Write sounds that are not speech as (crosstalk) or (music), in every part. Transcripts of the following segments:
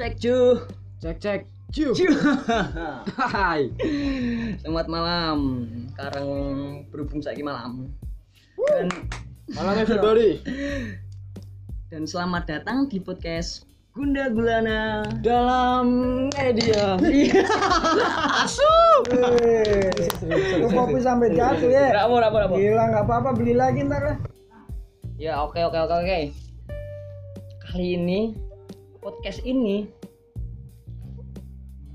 Cek cu. Cek cek. Ciu. Cu. (laughs) Hai. Selamat malam. Sekarang berhubung saiki malam. Dan Malam everybody. dan selamat datang di podcast Gunda Gulana. Dalam media. (laughs) Iya. Asu. Lu kopi sampai jatuh ya. Rapo rapo rapo. Gila nggak apa-apa beli lagi ntar lah. Ya oke oke oke oke. Kali ini podcast ini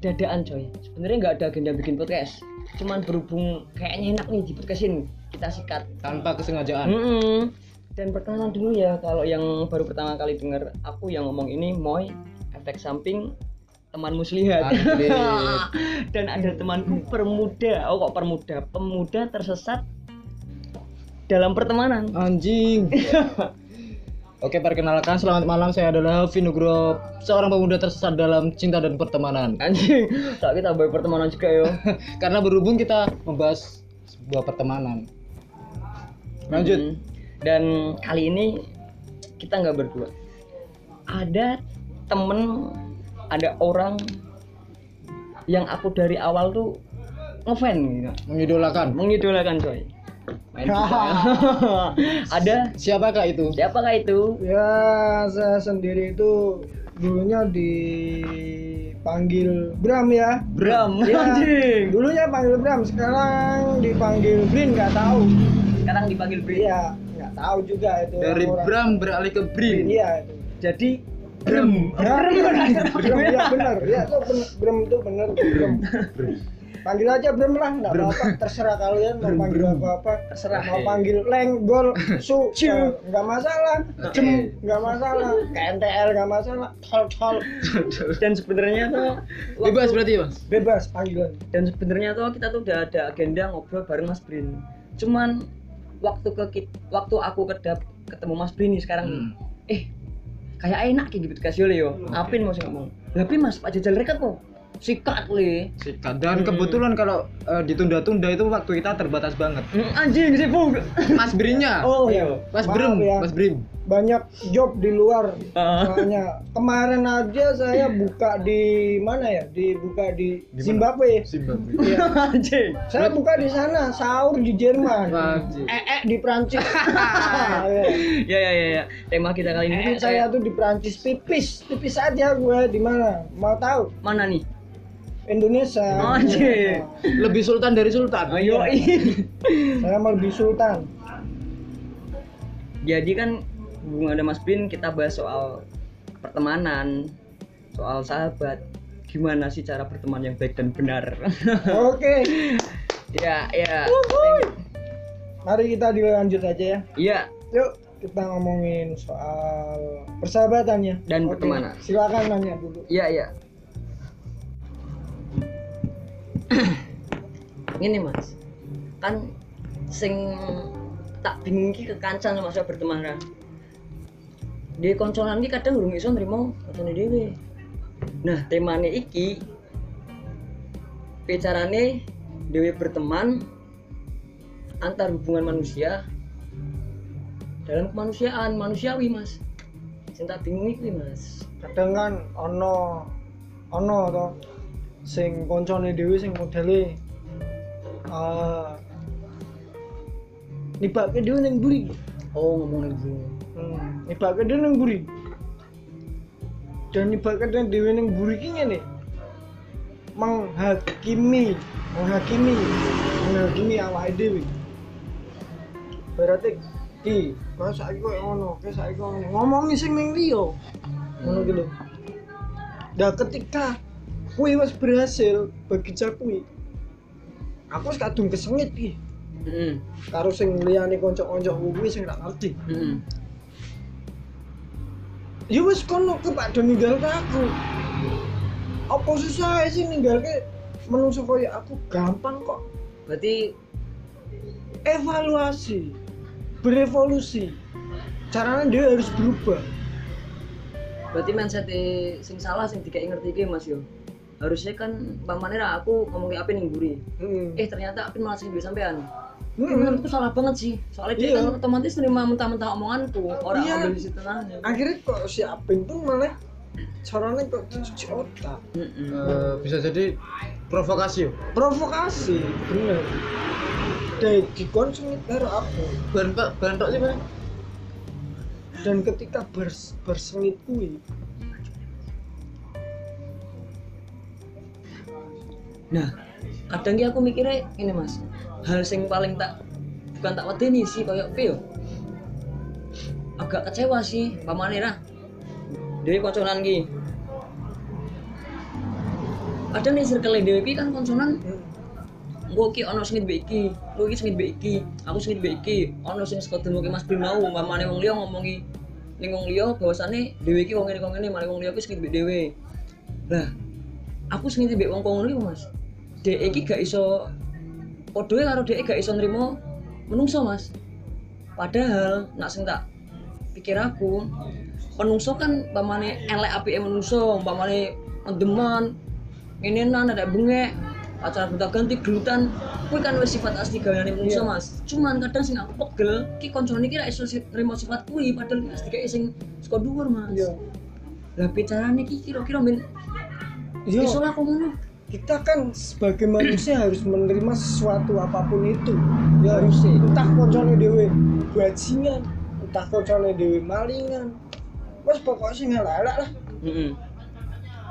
dadaan coy. Sebenarnya nggak ada agenda bikin podcast. Cuman berhubung kayaknya enak nih di podcast ini kita sikat. Tanpa kesengajaan. Mm-mm. Dan perkenalan dulu ya kalau yang baru pertama kali denger aku yang ngomong ini Moy efek samping teman muslihat (laughs) dan ada temanku permuda oh kok permuda pemuda tersesat dalam pertemanan Anjing. (laughs) Oke, perkenalkan selamat malam. Saya adalah Vino Nugroho, seorang pemuda tersesat dalam cinta dan pertemanan. anjing tak kita bahas pertemanan juga yo (laughs) Karena berhubung kita membahas sebuah pertemanan. Lanjut. Hmm. dan kali ini kita nggak berdua ada temen ada orang yang aku dari awal tuh ngefan gitu Mengidolakan. mengidolakan coy main (laughs) ada Siapakah itu? siapakah itu Ya saya sendiri itu dulunya dipanggil Bram ya. Bram Ya, anjing dulunya panggil Bram, sekarang dipanggil Brin nggak tahu. sekarang dipanggil Bri Iya, nggak tahu juga itu. Dari orang. Bram beralih ke Brin. Iya itu. jadi Bram Ya, Bram, ya benar. Ya itu bener, Bram itu benar Bram. Panggil aja Bram lah, nggak apa-apa. Terserah kalian mau panggil apa-apa. Terserah. Mau panggil leng, gol, (laughs) su, ya, nggak masalah. Jem, nggak masalah. KNTL nggak masalah. Tol, tol, dan sebenarnya tuh Bebas berarti, Mas. bebas panggilan. dan sebenarnya tuh kita tuh udah ada agenda ngobrol bareng Mas Brin cuman waktu ke waktu aku kedap ketemu Mas Brin nih sekarang nih, Hmm. eh kayak enak gitu kasih oleh yo apin mau sih ngomong tapi Mas Pak Jajal rekat kok sikat le Sikat. Dan Hmm. kebetulan kalau eh, ditunda-tunda itu waktu kita terbatas banget. Hmm, anjing sih bu (laughs) Mas Brinnya. oh iya Mas Maaf Brim, ya. Mas Brim. Banyak job di luar. Ah. Soalnya kemarin aja saya (laughs) buka di mana ya? Dibuka di Di? Zimbabwe. Zimbabwe. Iya. (laughs) anjing Saya buka di sana, sahur di Jerman. Anjing. Eh, eh di Prancis. Iya. ya ya ya ya tema kita kali ini Eh, tuh saya tuh di Prancis pipis, pipis aja gue di mana? Mau tahu? mana nih Indonesia. Oh. Lebih sultan dari sultan. ayo Saya mau lebih sultan. jadi kan hubungan ada Mas Bin kita bahas soal pertemanan soal sahabat gimana sih cara berteman yang baik dan benar Oke, (laughs) ya ya mari kita dilanjut aja ya. iya Yuk kita ngomongin soal persahabatannya Dan Oke, pertemanan. Silakan nanya dulu. iya iya ini mas. Kan sing tak bingung ki kekancan masa berteman kan di konconan ki kadang urung iso nrimo kancane dhewe. Nah temane iki bicarane dewe berteman antar hubungan manusia dalam kemanusiaan manusiawi mas. Sing tak bingung iki mas. Kadang kan ono ono to sing koncone dhewe sing modele eh nibake dhewe ning buri. oh ngomong lagi Hmm, nibake dhewe ning buri. Dan nibake dhewe ning buri ki ngene. Menghakimi, menghakimi, menghakimi awake dhewe. Berarti ki, kok saiki kok ngono, kok saiki kok ngono. Ngomongi sing ning liya. Ngono ki lho. Nah, ketika kuwi wis berhasil bagi kuwi. Aku wis kadung kesengit ki Heeh. karo sing liyane kanca-kanca kuwi sing tak ngerti. Heeh. Ya wis kono ke Pak Do ninggalke aku. Apa susah sih ninggalke menungso koyo aku gampang kok. Berarti Evaluasi, berevolusi. Caranya dia harus berubah. berarti mindset sing salah sing dikai ngerti iki Mas yo. Harusnya kan pamane ra aku ngomong ke Apin ning buri. Hmm. Eh ternyata Apin malah sing duwe sampean. Hmm. Menurutku salah banget sih. Soalnya dia Iya. kan otomatis nerima mentah-mentah omonganku, orang Iya. ambil di situ nanya. akhirnya kok si Apin pun malah caranya kok dicuci otak. Eh, bisa jadi provokasi provokasi bener dan dikonsumsi karo aku Bahan pak, bahan tok sih Pak. dan ketika bers bersengit kui Nah, kadang ki aku mikirnya ini mas, hal sing paling tak bukan tak wedeni sih kayak pio. Agak kecewa sih, pamane lah. Dewi konconan ki. Ada nih circle dewi ki kan konconan Gue ki ono sengit mbek iki, lu ki sengit mbek iki, aku sengit mbek iki, ono sing demo ki Mas Bim mau, mamane wong liya ngomongi ning wong liya bahwasane dhewe iki wong ngene wong ngene, malah wong liya ki sengit dhewe. Lah, aku sengit mbek wong kono iki Mas. Dek iki gak iso podoe karo dek gak iso nrimo menungso Mas. Padahal nak sing tak pikir aku penungso kan pamane elek apike menungso, pamane mendeman, ngene nan ada bengek, acara gonta ganti gelutan kuwi kan wis sifat asli gaweane menungso Iya. Mas. Cuman kadang sing aku pegel ki koncone iki ra iso nrimo sifat kuwi padahal iki dikek sing saka dhuwur Mas. iya Lah bicarane ki kira-kira men iso lah kok ngono. kita kan sebagai manusia harus menerima sesuatu apa pun itu. Ya harus entah koncone dewe bajingan entah koncone dewe malingan. Wes pokoknya sih ngelak lah. Heeh.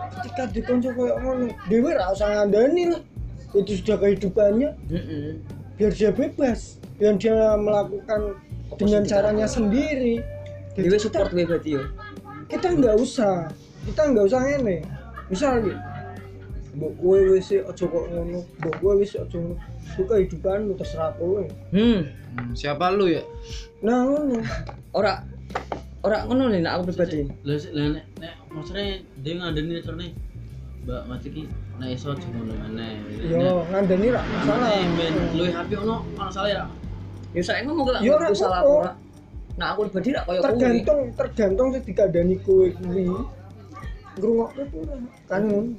ketika dikonco kayak ngono dewe ra usah ngandani lah. Itu sudah kehidupannya. Heeh. biar dia bebas biar dia melakukan dengan caranya sendiri. Dewe kita- support gue berarti yo. kita nggak usah. Kita nggak usah ngene misalnya mbok kowe wis aja kok ngono mbok kowe wis aja ngono itu kehidupanmu terserah kowe Hmm. Hmm, siapa lu ya? nah ngono Ora ora ngono nih nak aku pribadi. lah sih- lah nek nek maksudnya dia ngadeni carane mbak mati ki nek iso aja ngono meneh yo ngandani ra masalah masalah men luwih apik ono ono salah ya Ya saya ngomong ke Ya, aku salah ora. Nah aku pribadi rak koyo kuwi. tergantung tergantung sing dikandani kowe kuwi ngrungokne pura kan ngono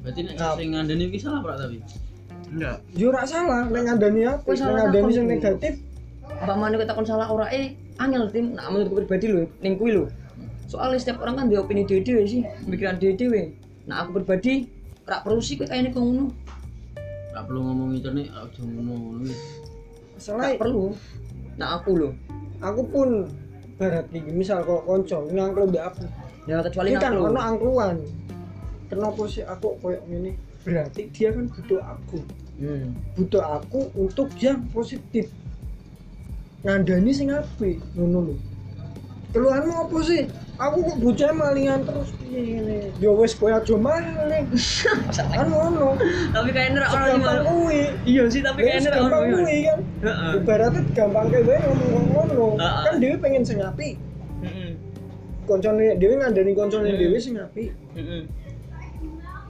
berarti nek Nah. sing ngandeni ki salah ora tapi Enggak. yo ra salah nek ngandani nek salah ngandani sing negatif Apa mana kita kon salah ora eh angel tim nak menurutku pribadi lho ning kuwi lho. Soalnya setiap orang kan dia opini dhewe sih, pemikiran dhewe. Nah aku pribadi rak perlu sih kowe kayaknya kok ngono. ora perlu ngomongi carane aja ngono ngono Rak perlu. Nah aku lho. aku pun barat iki misal kok konco ngangklo mbak aku Ya kecuali ini kan ono kenapa sih aku koyo gini? Berarti dia kan butuh aku. Hmm. butuh aku untuk yang positif. Ngandani sing apik ngono lho. Keluhanmu apa sih? Aku kok bocah malingan terus. Piye ngene. Ya wis kowe aja maling. Kan (laughs) ngono Tapi kayaknya rak ono gampang kuwi. Iya sih tapi Wis kayaknya rak ono. gampang kuwi kan. Heeh. ibaratnya gampang kayak wae ngomong ngono Heeh. kan dhewe pengen sing apik. Koncone dhewe ngandani koncone Hmm. dhewe sing apik Heeh.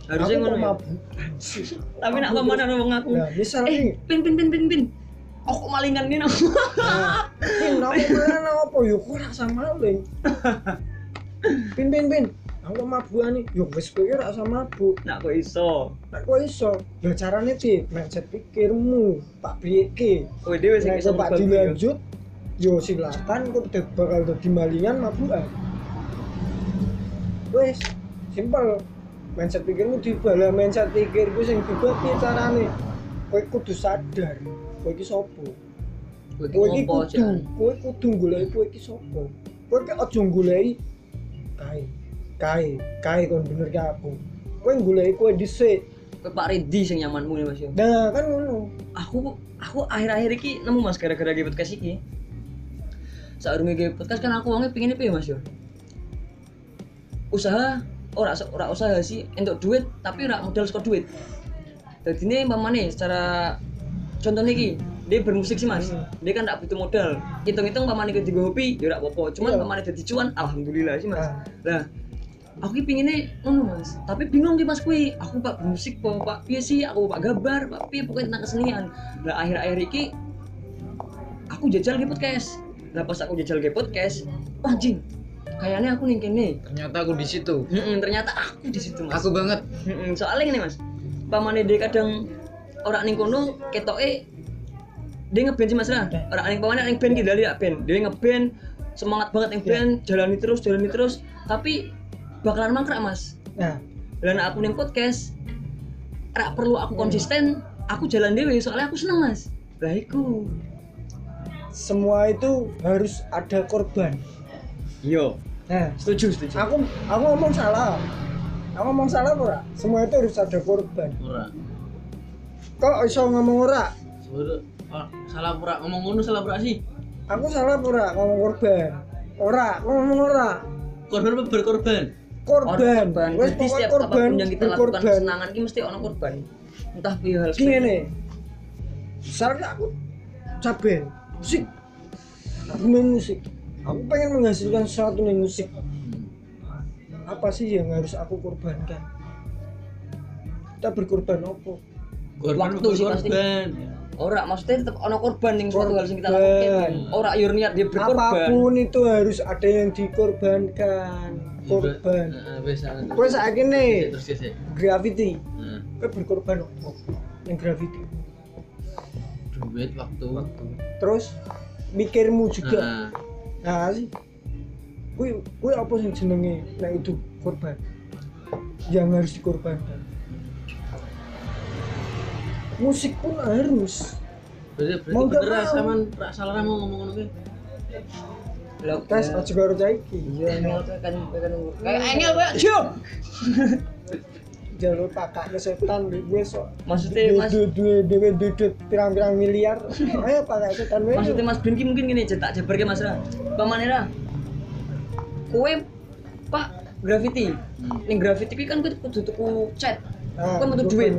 Harusnya ngono. kok ya. mabuk. (laughs) Tapi nak ke mana ngomong aku? Nah, misal Eh, nih, pin pin pin pin pin. Aku malingan gini. nah, pin (laughs) aku mana apa yo kok rasa maling. (laughs) Pin pin pin, aku mabukan nih, yo wis kowe ora usah mabuk. Nak kok iso? Nek kowe iso, lho carane piye? Mindset pikirmu, Pak Piye Kowe dhewe sing iso Pak dilanjut, yo silakan kok bakal dadi malingan mabukan. Wes, simpel. Mindset pikirmu diubah lah mindset pikirku sing diubah piye carane? Kowe kudu sadar, kowe iki sapa? Kowe iki kudu kowe kudu goleki kowe iki sapa kowe iki aja goleki kae kae kae kon bener ki aku kowe goleki kowe dhisik Kowe Pak Ridi sing nyamanmu nih Mas yo. nah kan ngono Aku aku akhir-akhir iki nemu Mas gara-gara ge podcast iki. Ge podcast kan aku wonge pengine piye Mas yo? Usaha ora ora usaha sih entuk duit tapi ora modal saka duit. Jadi ini mamane secara contohnya iki dia bermusik sih mas Hmm. dia kan gak butuh modal hitung-hitung pamane ke tiga hobi ya gak apa-apa cuman Iya. pamane jadi cuan alhamdulillah sih mas Nah. Lah, aku ki pinginnya ngono mas tapi bingung ki mas kui aku pak bermusik pak pak piye sih aku pak gambar pak piye pokoknya tentang kesenian lah akhir-akhir iki aku jajal di podcast lah pas aku jajal di podcast anjing kayaknya aku nih kene Ternyata aku di situ. Mm-mm, ternyata aku di situ mas. Aku banget. Mm-mm, soalnya gini mas. Pamane dia kadang orang ning kono ketoke dia ngeband sih mas lah. Orang ning pamane ning band kita lihat band. Dia ngeband semangat banget ning band jalani terus jalani terus. Tapi bakalan mangkrak mas. Nah dan aku ning podcast rak perlu aku konsisten aku jalan dewe soalnya aku seneng mas. Lah iku. Semua itu harus ada korban. Yo nah setuju setuju. aku aku ngomong salah. Aku ngomong salah ora semua itu harus ada korban. Ora. Kok iso ngomong ora? Oh, salah pura ngomong ngono salah pura sih? Aku salah ora ngomong korban. Ora aku ngomong ora. Korban apa berkorban? Korban. Korban. Wes setiap korban yang kita lakukan berkorban. kesenangan ini mesti ono korban. Entah piye hal gini. Nih misalnya aku caben musik. Aku main musik aku pengen menghasilkan sesuatu nih musik. Apa sih yang harus aku korbankan? Kita berkorban apa? Korban Waktu sih pasti. korban? Ora maksudnya tetap ono korban yang suatu hal yang kita lakukan. Ora yo niat dia berkorban. Apa pun itu harus ada yang dikorbankan. Korban. Heeh, wis ah, gue saat ini ya graffiti Heeh. gue berkorban apa? Yang graffiti duit waktu. Terus mikirmu juga. Heeh. Nah sih gue gue apa sih jenenge nah itu korban? Yang harus dikorbankan. Musik pun harus. Berarti berarti Mau bener mau. sama rak salah mau ngomong ngono kuwi Lah, tes aja baru caiki iya engel kayak kan kan (laughs) jalur pakaknya setan di gue so maksudnya mas dua dua dua dua dua pirang-pirang miliar. (laughs) Ayo pakai setan gue maksudnya mas Bin ki mungkin gini cetak jabar ke mas Ra. Paman Ra kue pak graffiti. Ning graffiti kan kudu kudu tuku cat. Kue metu duit.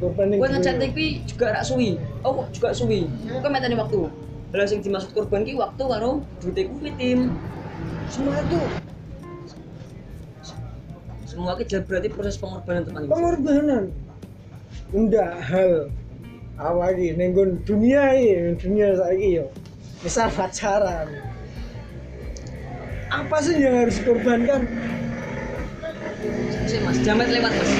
korban kue ngecat iki juga rak suwi. Oh juga suwi? Kue metani waktu. Lah sing dimaksud korban ki waktu karo duit kuwi tim. Semua itu semua ki berarti proses pengorbanan teman pengorbanan? Enggak hal. Awali nenggon dunia ini dunia saiki yo. Misal pacaran. Apa sih yang harus dikorbankan? Sih mas. Jamet lewat mas.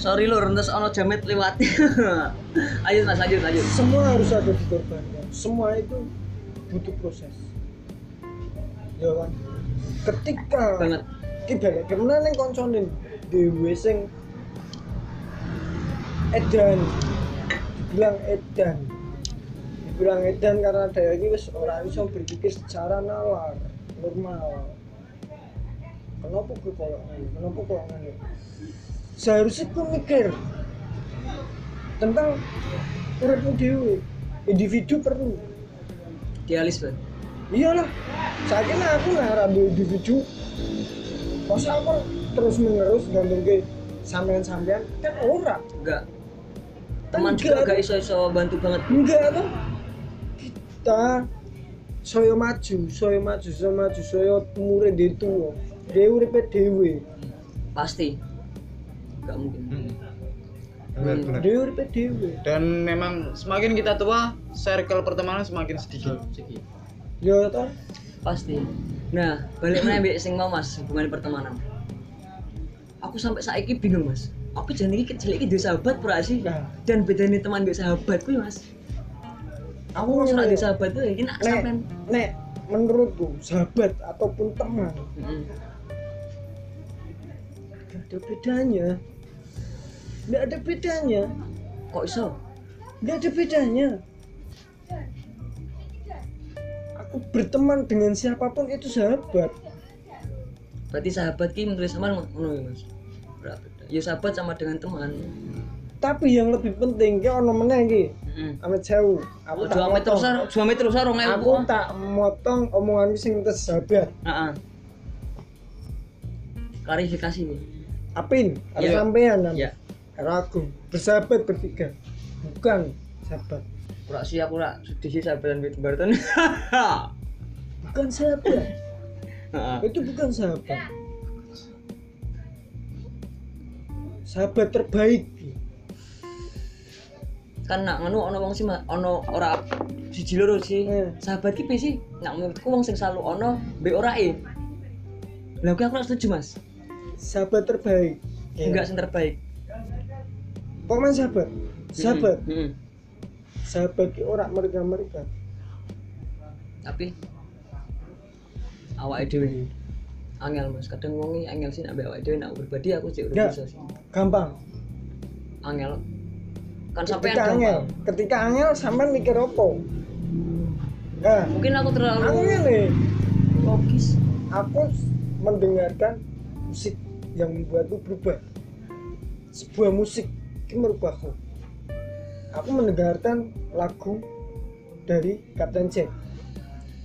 Sorry lur terus ono jamet lewat. (laughs) Ayo mas lanjut lanjut. Semua harus ada dikorbankan. Semua itu butuh proses ya kan? Ketika banget gimana nih konconin dewe sing edan. Dibilang edan. Dibilang edan karena dia ini wis ora iso berpikir secara nalar normal. Kenapa gue ngene? Kenapa koyo ngene? Seharusnya gue mikir tentang uripmu dewe individu perlu. Dialis banget iyalah. Saat ini aku ngarap di individu. Masa aku terus menerus gantung ke sampean-sampean? Kan ora. Enggak. Teman Enggak. juga gak iso iso bantu banget. Enggak tuh kita saya maju saya maju saya maju saya umure di tua. Dia uripe dewe pasti. Enggak mungkin. Benar, benar. dia uripe dewe Dan memang semakin kita tua, circle pertemanan semakin sedikit. Ya toh. Pasti. Nah balik mana mbak sing mau mas hubungan pertemanan. Aku sampai saiki bingung mas. Aku ini kecil ini dua sahabat pura sih? Nah. dan bedanya teman dua sahabat kuwi mas. Aku dua ya. sahabat tuh ini nak sampean. nek menurutku sahabat ataupun teman. Mm-mm. gak ada bedanya. Gak ada bedanya. Kok iso? Nggak ada bedanya. Aku berteman dengan siapa pun itu sahabat. berarti sahabat ki menurut sama ngono ya mas ya sahabat sama dengan teman Tapi yang lebih penting, ki ono meneh ki. Heeh. Amit sewu. Aku tak motong. sar dua meter rong ewu Aku tak motong omonganku sing tes sahabat. Heeh. klarifikasi nih Apin, ada Ya. sampean ya Ragu. Bersahabat bertiga. Bukan sahabat. Pura sih aku rak sedih sih sahabat dan Barton (laughs) Bukan sahabat. Heeh. itu bukan sahabat. Sahabat terbaik. kan nak ngono ono wong sih ono ora siji loro sih Eh. sahabat ki sih nak menurutku wong sing selalu ono mbek ora e lah aku ora setuju mas Sahabat terbaik. enggak sing terbaik Pokoknya sahabat. Sahabat. Heeh. Sahabat ki ora mereka mereka tapi awake dhewe. Angel mas. Kadang wongi angel sih ambek awake dhewe nek aku pribadi aku sih udah bisa sih. Gampang. Angel. Kan sampai ketika angel. Ketika angel sampean mikir apa? Nah. Mungkin aku terlalu aku ngene logis. Aku mendengarkan musik yang membuatku berubah. Sebuah musik itu merubahku aku mendengarkan lagu dari Captain Jack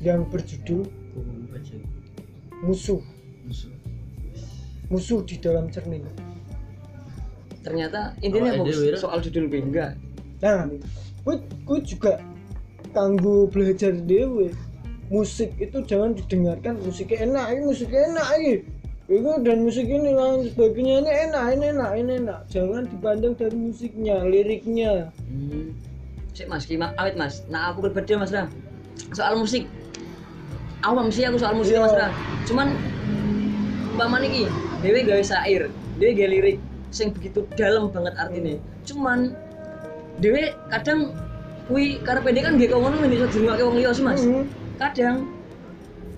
yang berjudul musuh. Musuh musuh di dalam cermin. Ternyata intinya Ra? soal judul gue enggak. Nah gue gue juga kanggo belajar dewe musik itu jangan didengarkan musiknya enak ini musiknya enak ini itu dan musik ini lain sebagainya ini enak ini enak ini enak. Jangan dipandang dari musiknya liriknya. Hmm. sik mas gimana awet mas. Nah aku pribadi mas Ra. Soal musik. Awam sih aku soal musik Iya. mas Ra. Cuman mbak Maniki dewe gawe syair. Dewe gawe lirik sing begitu dalam banget artinya cuman dewe kadang kui karepe dhewe kan gak ngono men iso dirungake wong liya sih mas. Mhm. kadang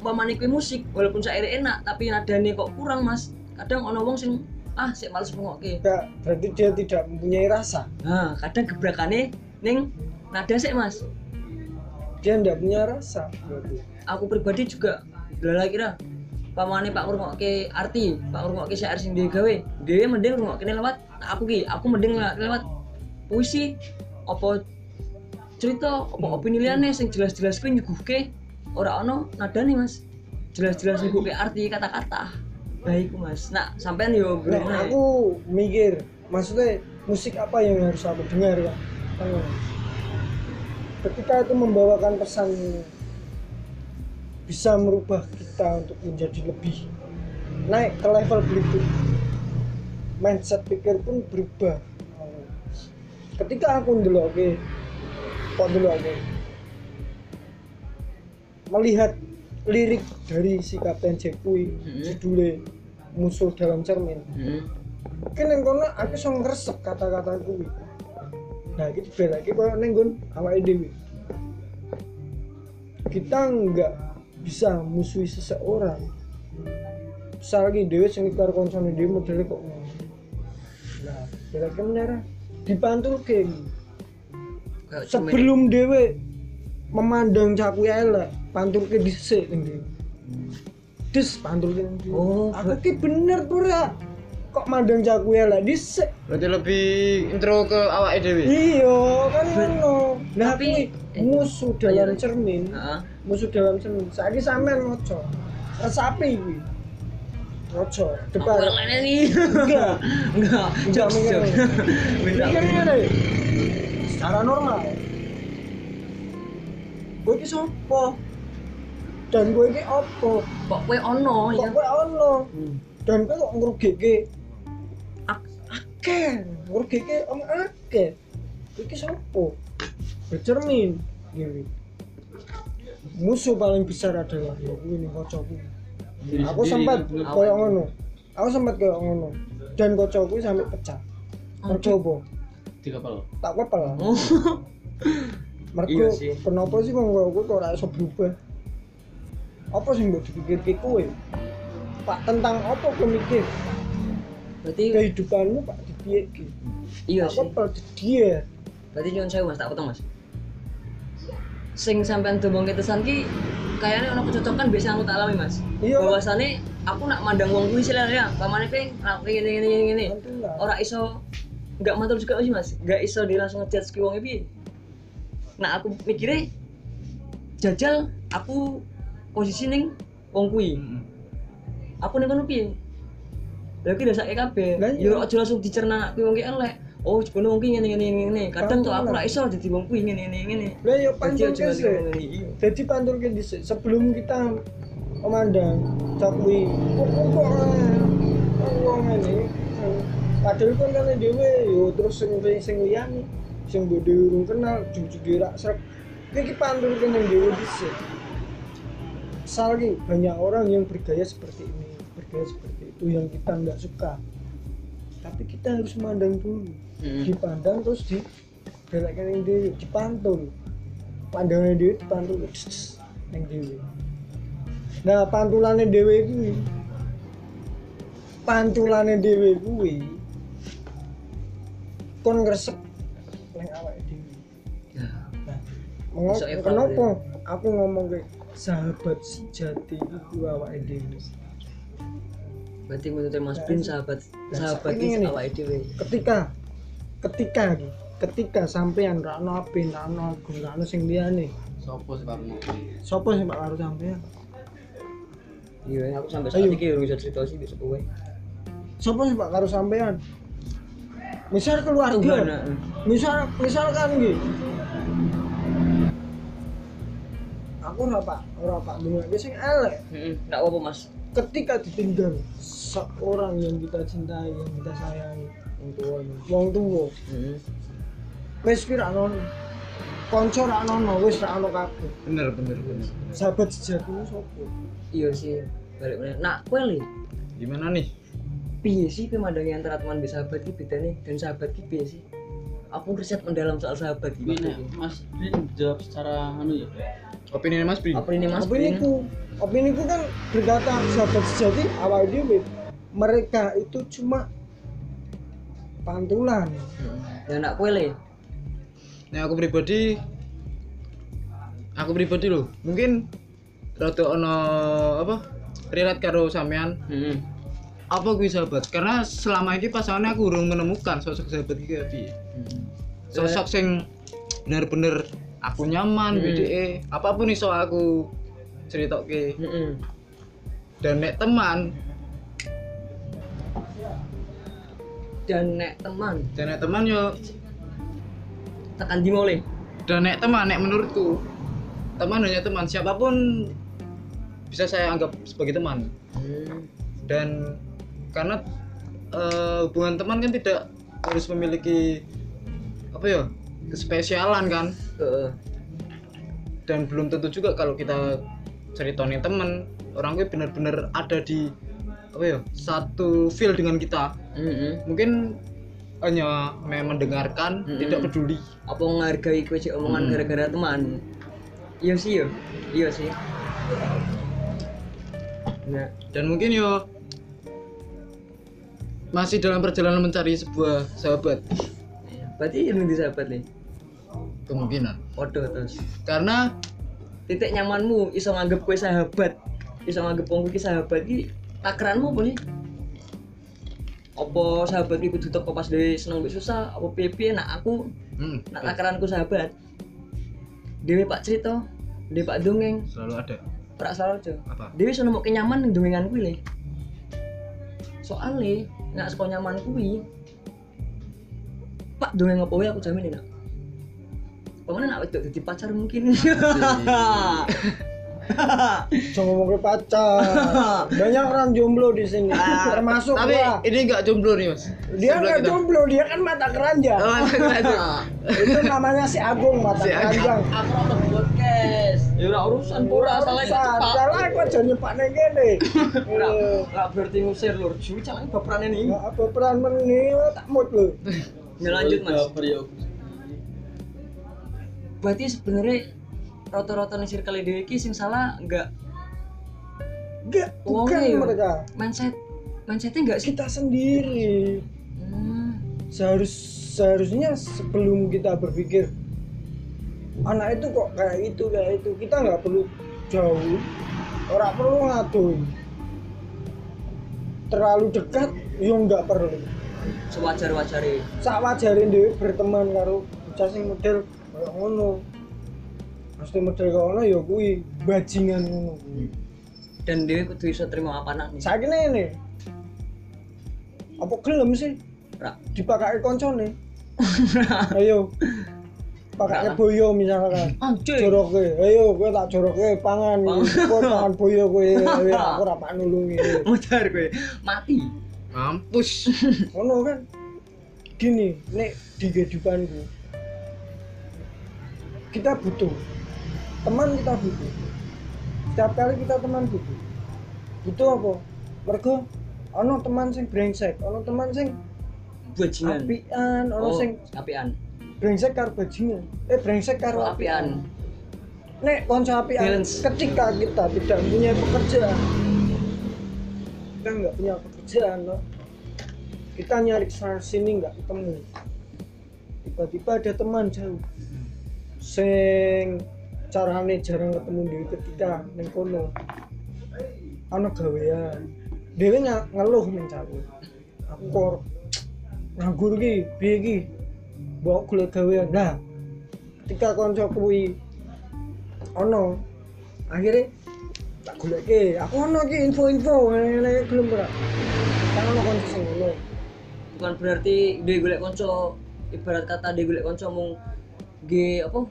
umpamane kuwi musik walaupun syairnya enak tapi nadane kok kurang mas. Kadang ono wong sing ah sik males ngrungokke. Nggak, berarti dia tidak mempunyai rasa. Nah kadang gebrakane ning nada sik mas. Dia tidak punya rasa berarti. Aku pribadi juga lala kira pamane pak ngrungokke arti pak ngrungokke syair sing dhewe gawe dhewe mending ngrungokke lewat aku ki aku mending lewat, puisi apa cerita apa opini liane sing jelas-jelas kuwi nyuguhke ora ono nadane mas. Jelas-jelas nyuguhke arti kata-kata. Baik mas. Nah sampean yo nah, aku mikir maksudnya musik apa yang harus aku dengar ya ketika itu membawakan pesan bisa merubah kita untuk menjadi lebih naik ke level berikut. Mindset pikir pun berubah. Ketika aku dulu oke kok dulu oke melihat lirik dari si Kapten kuwi Hmm. judulnya musuh dalam cermin. Hmm. mungkin yang kono aku iso ngresep kata-kata kuwi nah iki dibelake koyo ning nggon awake dhewe. Kita nggak bisa musuhi seseorang. Misal lagi dhewe sing karo koncone dhewe modele kok nah belake menara dipantul ke Kayak cuman- sebelum dhewe memandang cakuy elek. Pantul ke dhisik ning dhewe des pantul ke dhewe Oh, aku ki bener tuh ra kok mandang cakuy elek? Dhisik. Berarti lebih intro ke awake dhewe. iya kan ngono. Nah Tapi- tapi musuh dalam cermin. Heeh. musuh dalam cermin. Saiki sampean ngoco resapi kuwi ngoco depan Aku lainnya nih. enggak. Enggak, mikirnya deh secara normal gue ki sopo dan gue ki opo Kok kowe ono ya? kok gue ono. Hmm. dan gue kok ngrugike? Ak- akeh. Ngrugike om akeh. Gue ki sopo bercermin gini musuh paling besar adalah ya gue nih kocokku aku sempat koyo ngono. Aku sempat koyo ngono. Dan kocokku sampai pecah. Mergo apa tiga pal tak kepel Oh. (laughs) mergo Iya sih. kenapa sih wong kowe kok ora iso berubah apa sih mbok dipikirke kowe pak tentang apa kowe mikir Berarti kehidupanmu pak dipikir iya sih. di dia Berarti nyuwun sewu Mas, tak potong Mas. Sing sampean domong ketesan ki kayaknya ono kecocokan biasa aku tak alami Mas. Iya. Bahwasane aku nak mandang wong kuwi sih ya, pamane pe ngelakuin ngene ngene ngene ngene. Alhamdulillah. Ora iso enggak mantul juga sih Mas. Enggak iso dia langsung ngejudge ki wong piye. Nah, aku mikirnya jajal aku posisi ning wong kuwi. Aku ning kono piye? Lah iki dasake kabeh. Ya aja langsung dicerna kuwi wong ki elek. Oh, jebone wong ki ngene ngene ngene. Kadang tuh aku ora iso dadi wong kuwi ngene ngene ngene. lah ya Jadi pantul aja ke ngene ngene. Iya. jadi pantul ke dhisik sebelum kita memandang cakwi kok kok wong ngene padahal kan kan dhewe yo terus sing sing liyane sing mbok dhewe urung kenal jujur rak srek iki pantul ke ning dhewe dhisik misal ki banyak orang yang bergaya seperti ini bergaya seperti itu yang kita nggak suka. Tapi kita harus memandang dulu. Mm. dipandang terus di belakang yang dewi dipantul. Pandangan dewi dipantul ning dewi. Nah pantulane dhewe kuwi pantulane dhewe kuwi kon awake dhewe Ya. Evaluasi. kenapa aku ngomong ke sahabat sejati itu awake dhewe Berarti menurut Mas Bin sahabat Nah, sahabat iki nih. awake dhewe. ketika ketika iki, ketika sampean ra ono api ra ono agung ra ono sing liyane Sopo sih Pak Rino? sapa sing Pak karo sampean Iya, aku sampai saat Ayo. ini urung bisa cerita sih bisa kowe. sapa sing Pak karo sampean misal keluarga heeh. misal misalkan iki aku ora pak ora pak dungake sing elek Heeh, enggak apa-apa Mas. ketika ditinggal seorang yang kita cintai yang kita sayangi Wong tua. wong tuwa Heeh. wis ki ra ono kanca ra ono wis ra ono kabeh bener bener bener sahabat sejatimu sapa Iya sih. Balik meneh. Nak kowe li, gimana nih piye sih pemandangi antara teman dan sahabat ki bedane dan sahabat ki piye sih? Aku riset mendalam soal sahabat ki. Mas Bin jawab secara anu ya. opini Mas Bin Apa ini Mas opini Bin? ku opini ku kan berkata sahabat sejati awal dhewe mereka itu cuma pantulan Heeh. Ya nak kowe li. Nah aku pribadi aku pribadi loh mungkin rada ono apa relate karo sampean Heeh. Apa gue sahabat karena selama ini pasangannya aku belum menemukan sosok sahabat iki kayak piye. sosok sing bener-bener aku nyaman Hmm. BDE apa pun iso aku ceritoke Heeh. dan nek teman Dan nek teman dan nek teman yo tekan di mole. dan nek teman nek menurutku teman hanya teman siapa pun bisa saya anggap sebagai teman Hmm. dan karena eh, hubungan teman kan tidak harus memiliki apa ya kespesialan kan Heeh. dan belum tentu juga kalau kita ceritonin temen orang gue bener-bener ada di apa ya satu feel dengan kita Heeh. mungkin hanya memang mendengarkan Mm-mm. tidak peduli Apa menghargai cek omongan Hmm. gara-gara teman? Iya sih yo. Iya sih. Nah, dan mungkin yo masih dalam perjalanan mencari sebuah sahabat berarti ini di sahabat nih. kemungkinan Waduh terus. karena Titik nyamanmu iso nganggep kowe sahabat. Iso nganggep wong iki sahabat iki takaranmu apa nih? Apa sahabat iki kudu teko pas dhewe seneng mbek susah, apa piye nak aku hmm, nak takaranku sahabat. Dewe Pak cerita, Dewe Pak dongeng, selalu ada ora salah aja. apa Dewi iso nemuke nyaman ning dongengan kuwi le. Soale nek saka nyaman kuwi Pak dongeng apa wae aku jamin enak. Pemane nak wedok dadi pacar mungkin. (laughs) (laughs) jangan ngomong ke pacar (laughs) banyak orang jomblo di sini termasuk Ah, tapi gua ini nggak jomblo nih mas dia Sebelah nggak kita. jomblo dia kan mata keranjang Oh, ada. (laughs) itu namanya si Agung mata Si Agung. keranjang Aku podcast. Ya ora urusan ora salah ya Urusan. cepat. salah aku aja nyepak neng kene Ora Eh, berarti ngusir lur. Juwi calon baperan ini. nggak apa peran menini tak mood lo Ya lanjut Mas. Priok. Berarti sebenarnya rata-rata nih circle dhewe iki sing salah enggak enggak bukan ya. mereka. Mindset mindsetnya enggak kita sendiri. Hmm. seharus seharusnya sebelum kita berpikir anak itu kok kayak itu kayak itu. Kita nggak perlu jauh. Orang perlu ngatur. Terlalu dekat yo nggak perlu. Sewajar-wajare. sak wajarin dhewe berteman karo bocah sing model kayak ngono mesti ngono ya kuwi bajingan ngono. Dan dia kudu iso terima apa nih. saiki ini apa gelem sih? Ra. dipakai koncone. (laughs) Ayo. Pakai boyo misalkan. Anjir. joroke. Ayo kowe tak joroke pangan. Pangan. kowe (laughs) pangan boyo kowe. Ayo aku ora (laughs) pak nulungi. Mudar gue. Mati. mampus. Ngono kan? Gini nek di kehidupanku kita butuh teman kita butuh setiap kali kita teman butuh butuh apa? Mergo ono teman sing brengsek ono teman sing Bajingan. apian ono Oh, sing apian. brengsek karo bajingan. Eh brengsek karo Karo apian. nek konco api Balance. ketika kita tidak punya pekerjaan kita nggak punya pekerjaan loh kita nyari sana sini nggak ketemu. Tiba-tiba ada teman jauh sing carane jarang ketemu dia ketika neng kono. Ana gawean. Dhewe ngeluh mencari aku kok nganggur iki piye iki mbok golek gawean. Nah ketika kanca kuwi ono akhirnya tak goleke aku ono iki info-info ngene gelem ora. Kan ono kanca sing bukan berarti dia golek konco ibarat kata dia golek konco mung ge apa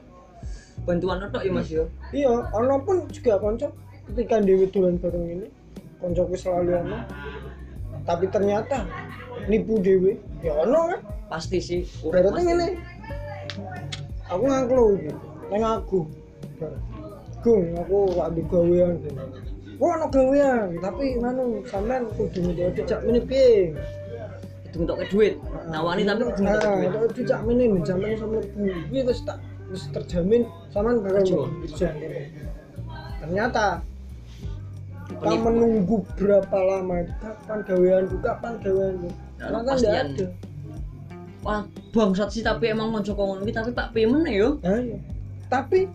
bantuan tok ya mas iya ono pun juga kanca ketika dhewe dolan bareng ini kancaku selalu ono. Tapi ternyata nipu dhewe ya ono kan? Pasti sih berarti ngene aku ngangklo gitu. Neng aku Gung, aku gak ada gawean. Gua ana gawean, tapi nganu sampean kudu minta dijak mene piye? itu untuk ke duit. Nawani tapi kudu untuk ke Nah, duit. kalau dijak mene menjamin sama ibu. Kuwi wis tak wis terjamin sampean bakal Kerja. kerja. Ternyata kita Penipu. menunggu berapa lama kapan gawean kapan gawean Nah, Ternyata nggak kepastian. ada. wah bangsat sih tapi emang konco ngono iki tapi pak piye meneh yo Nah, iya. Tapi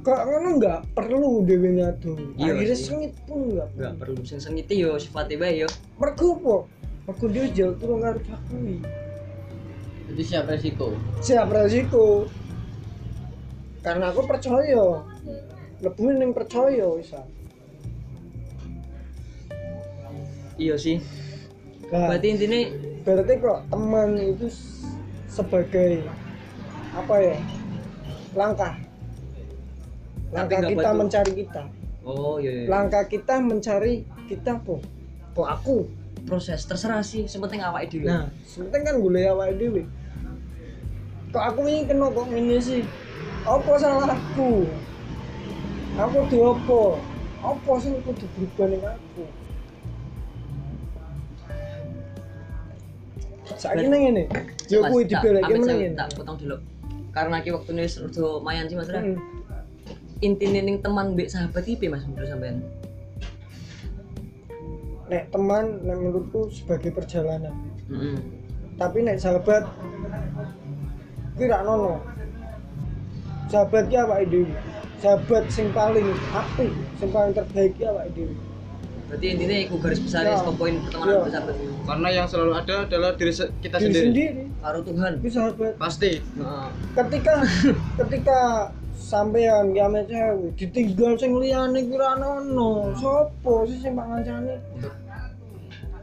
kok ngono nggak perlu dewe ngadu. Iya Akhirnya sengit pun nggak. nggak perlu sing sengiti yo sifatnya bae yo Mergo apa? Mergo dia jauh turun karo aku. Jadi siap resiko. Siap resiko. Karena aku percaya. Lebih ning percaya bisa. iya sih Nah, berarti intinya berarti kok teman itu sebagai apa ya? Langkah. Langkah nggak kita mencari kita. oh iya, iya. Langkah kita mencari kita po. Kok aku? proses terserah sih yang penting awake dhewe Nah, sepenting kan gue awake dhewe. Kok aku ini kena kok ini sih? Apa salahku? Aku di apa? Sih kudu berubah ning aku? Saiki nang ngene. Yo kuwi meneng saya ngene. tak potong dulu karena ki waktu ini rada mayan sih mas. Hmm. intinya ning teman mbek sahabat iki mas menurut sampean Nek teman nek menurutku sebagai perjalanan. Heeh. Tapi nek sahabat ra nono. Sahabat ki awake dhewe. Sahabat sing paling apik, sing paling terbaik ki awake dhewe. berarti intinya iku garis besar Ya. ya. poin pertemanan Ya. sahabat karena yang selalu ada adalah diri kita Diri sendiri. sendiri. karo Tuhan Kuwi sahabat. pasti Heeh. ketika (laughs) ketika sampean ki ame cewek ditinggal sing liyane ki ora ono sapa sih sing pak ngancani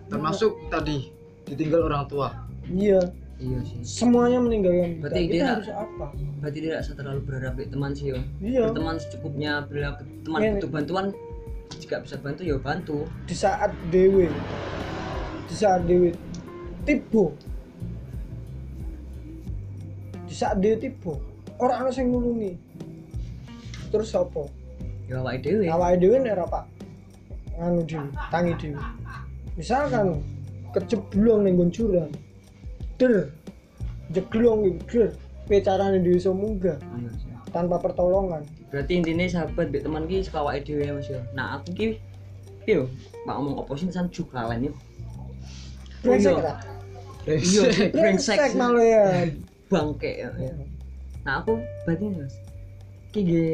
termasuk tadi ditinggal orang tua iya iya sih. Semuanya meninggalkan kita. Berarti kita dia- harus apa? berarti dia tidak terlalu berharap teman sih yo. Iya. Berteman secukupnya bila teman Ini- butuh bantuan jika bisa bantu ya bantu. Di saat dewe di saat dewe tiba. Di saat dewe tiba orang ana sing nulungi. Terus apa? Ya awake dhewe. Awake dhewe nek ora pak. Anu tangi dhewe misalkan kejeblong ning jurang der jeglong der piye carane dhewe iso munggah Iya sih. tanpa pertolongan berarti intinya sahabat mbek teman ki suka awake dhewe ya, mas yo nah aku ki piye yo pak ngomong apa sih san jukalan yo brengsek iya. iya sih, brengsek sih. malah ya bangke ya. Nah aku berarti mas, ki ge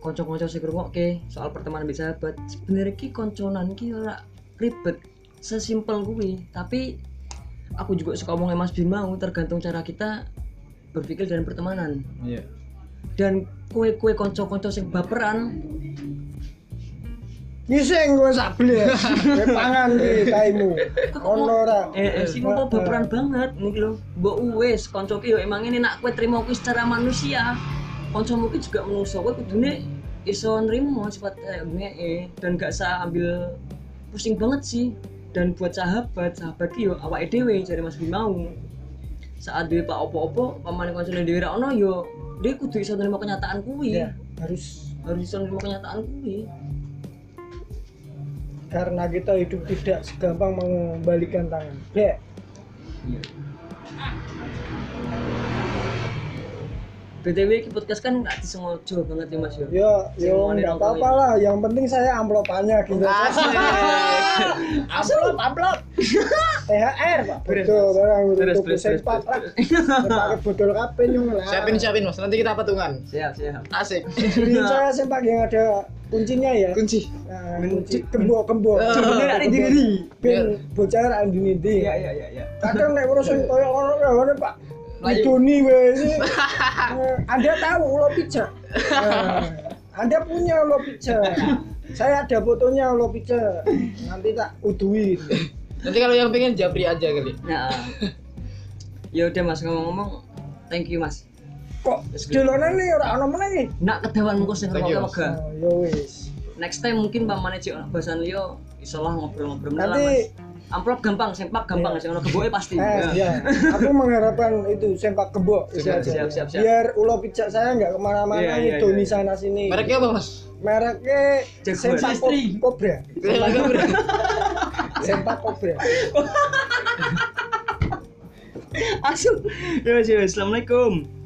konco-konco sing ngrungokke soal pertemanan bisa sahabat. Sebenarnya ki konconan ki ora ribet, sesimpel kuwi. Tapi aku juga suka ngomongnya Mas Bin mau tergantung cara kita berpikir dalam pertemanan. iya Dan kue-kue konco-konco sing baperan, Ngising gue sabli ya (laughs) Gue pangan di kaimu Ono ora eh, eh sing kok baperan banget nih lho. Mbok wis konco ki yo emang ini nak kue terima kuwi secara manusia. Koncomu ki juga menungso kowe kudune iso nrimo sifat kayak ngeke dan gak usah ambil pusing banget sih. Dan buat sahabat, sahabat yo awake dhewe jare Mas Bim mau. Saat dhewe pak opo-opo, pamane koncone dhewe ra ono yo dia kudu iso nerima kenyataan kuwi. Ya harus Harus iso nerima kenyataan kuwi. Karena kita hidup tidak segampang mengembalikan tangan Ya Iya. BTW iki podcast kan gak disengaja banget ya Mas yo. Yo, yo nggak nirokok apa-apa lah. Yang penting saya amplopannya gitu. (laughs) Asik. Amplop, amplop. THR pak. Beres, Betul, barang Beres, untuk beres, beres. Pakai botol kape nyung lah. Siapin siapin mas, nanti kita patungan. Siap, siap. Asik. Beliin saya sempak yang ada kuncinya ya. Kunci. Nah, Kunci. gembok. Eh, Coba ada di diri. Ben bocah ra ndi-ndi. Iya, iya, iya, iya. Kadang nek urusan koyo ngono ya ngono Pak. Melayu. Sih. Eh, Anda tahu ulo pizza? (laughs) Nah, Anda punya ulo pizza. Saya ada fotonya ulo pizza. Nanti tak uduin. Nanti kalau yang pengen japri aja kali. Nah. Ya udah Mas ngomong-ngomong, thank you Mas. Kok dolonan nih ora ono meneh. Nak kedawan mengko sing Thank you, ngrokok Mas. wega. Oh, yo wis. Next time mungkin Mbak Mane bahasan liyo iso lah ngobrol-ngobrol meneh Nanti Mas. Amplop gampang, sempak gampang, sing ono geboke pasti. Eh, ya. Aku mengharapkan itu sempak itu Siap, siap, siap, siap. Biar ulo pizza saya nggak ke mana-mana Iya, iya, ngidoni iya. sana sini. Mereknya apa mas? Mereknya Jaguar. sempak ko- Istri. kobra. (laughs) Sempak kobra. Asu. Ya, ya, Assalamualaikum.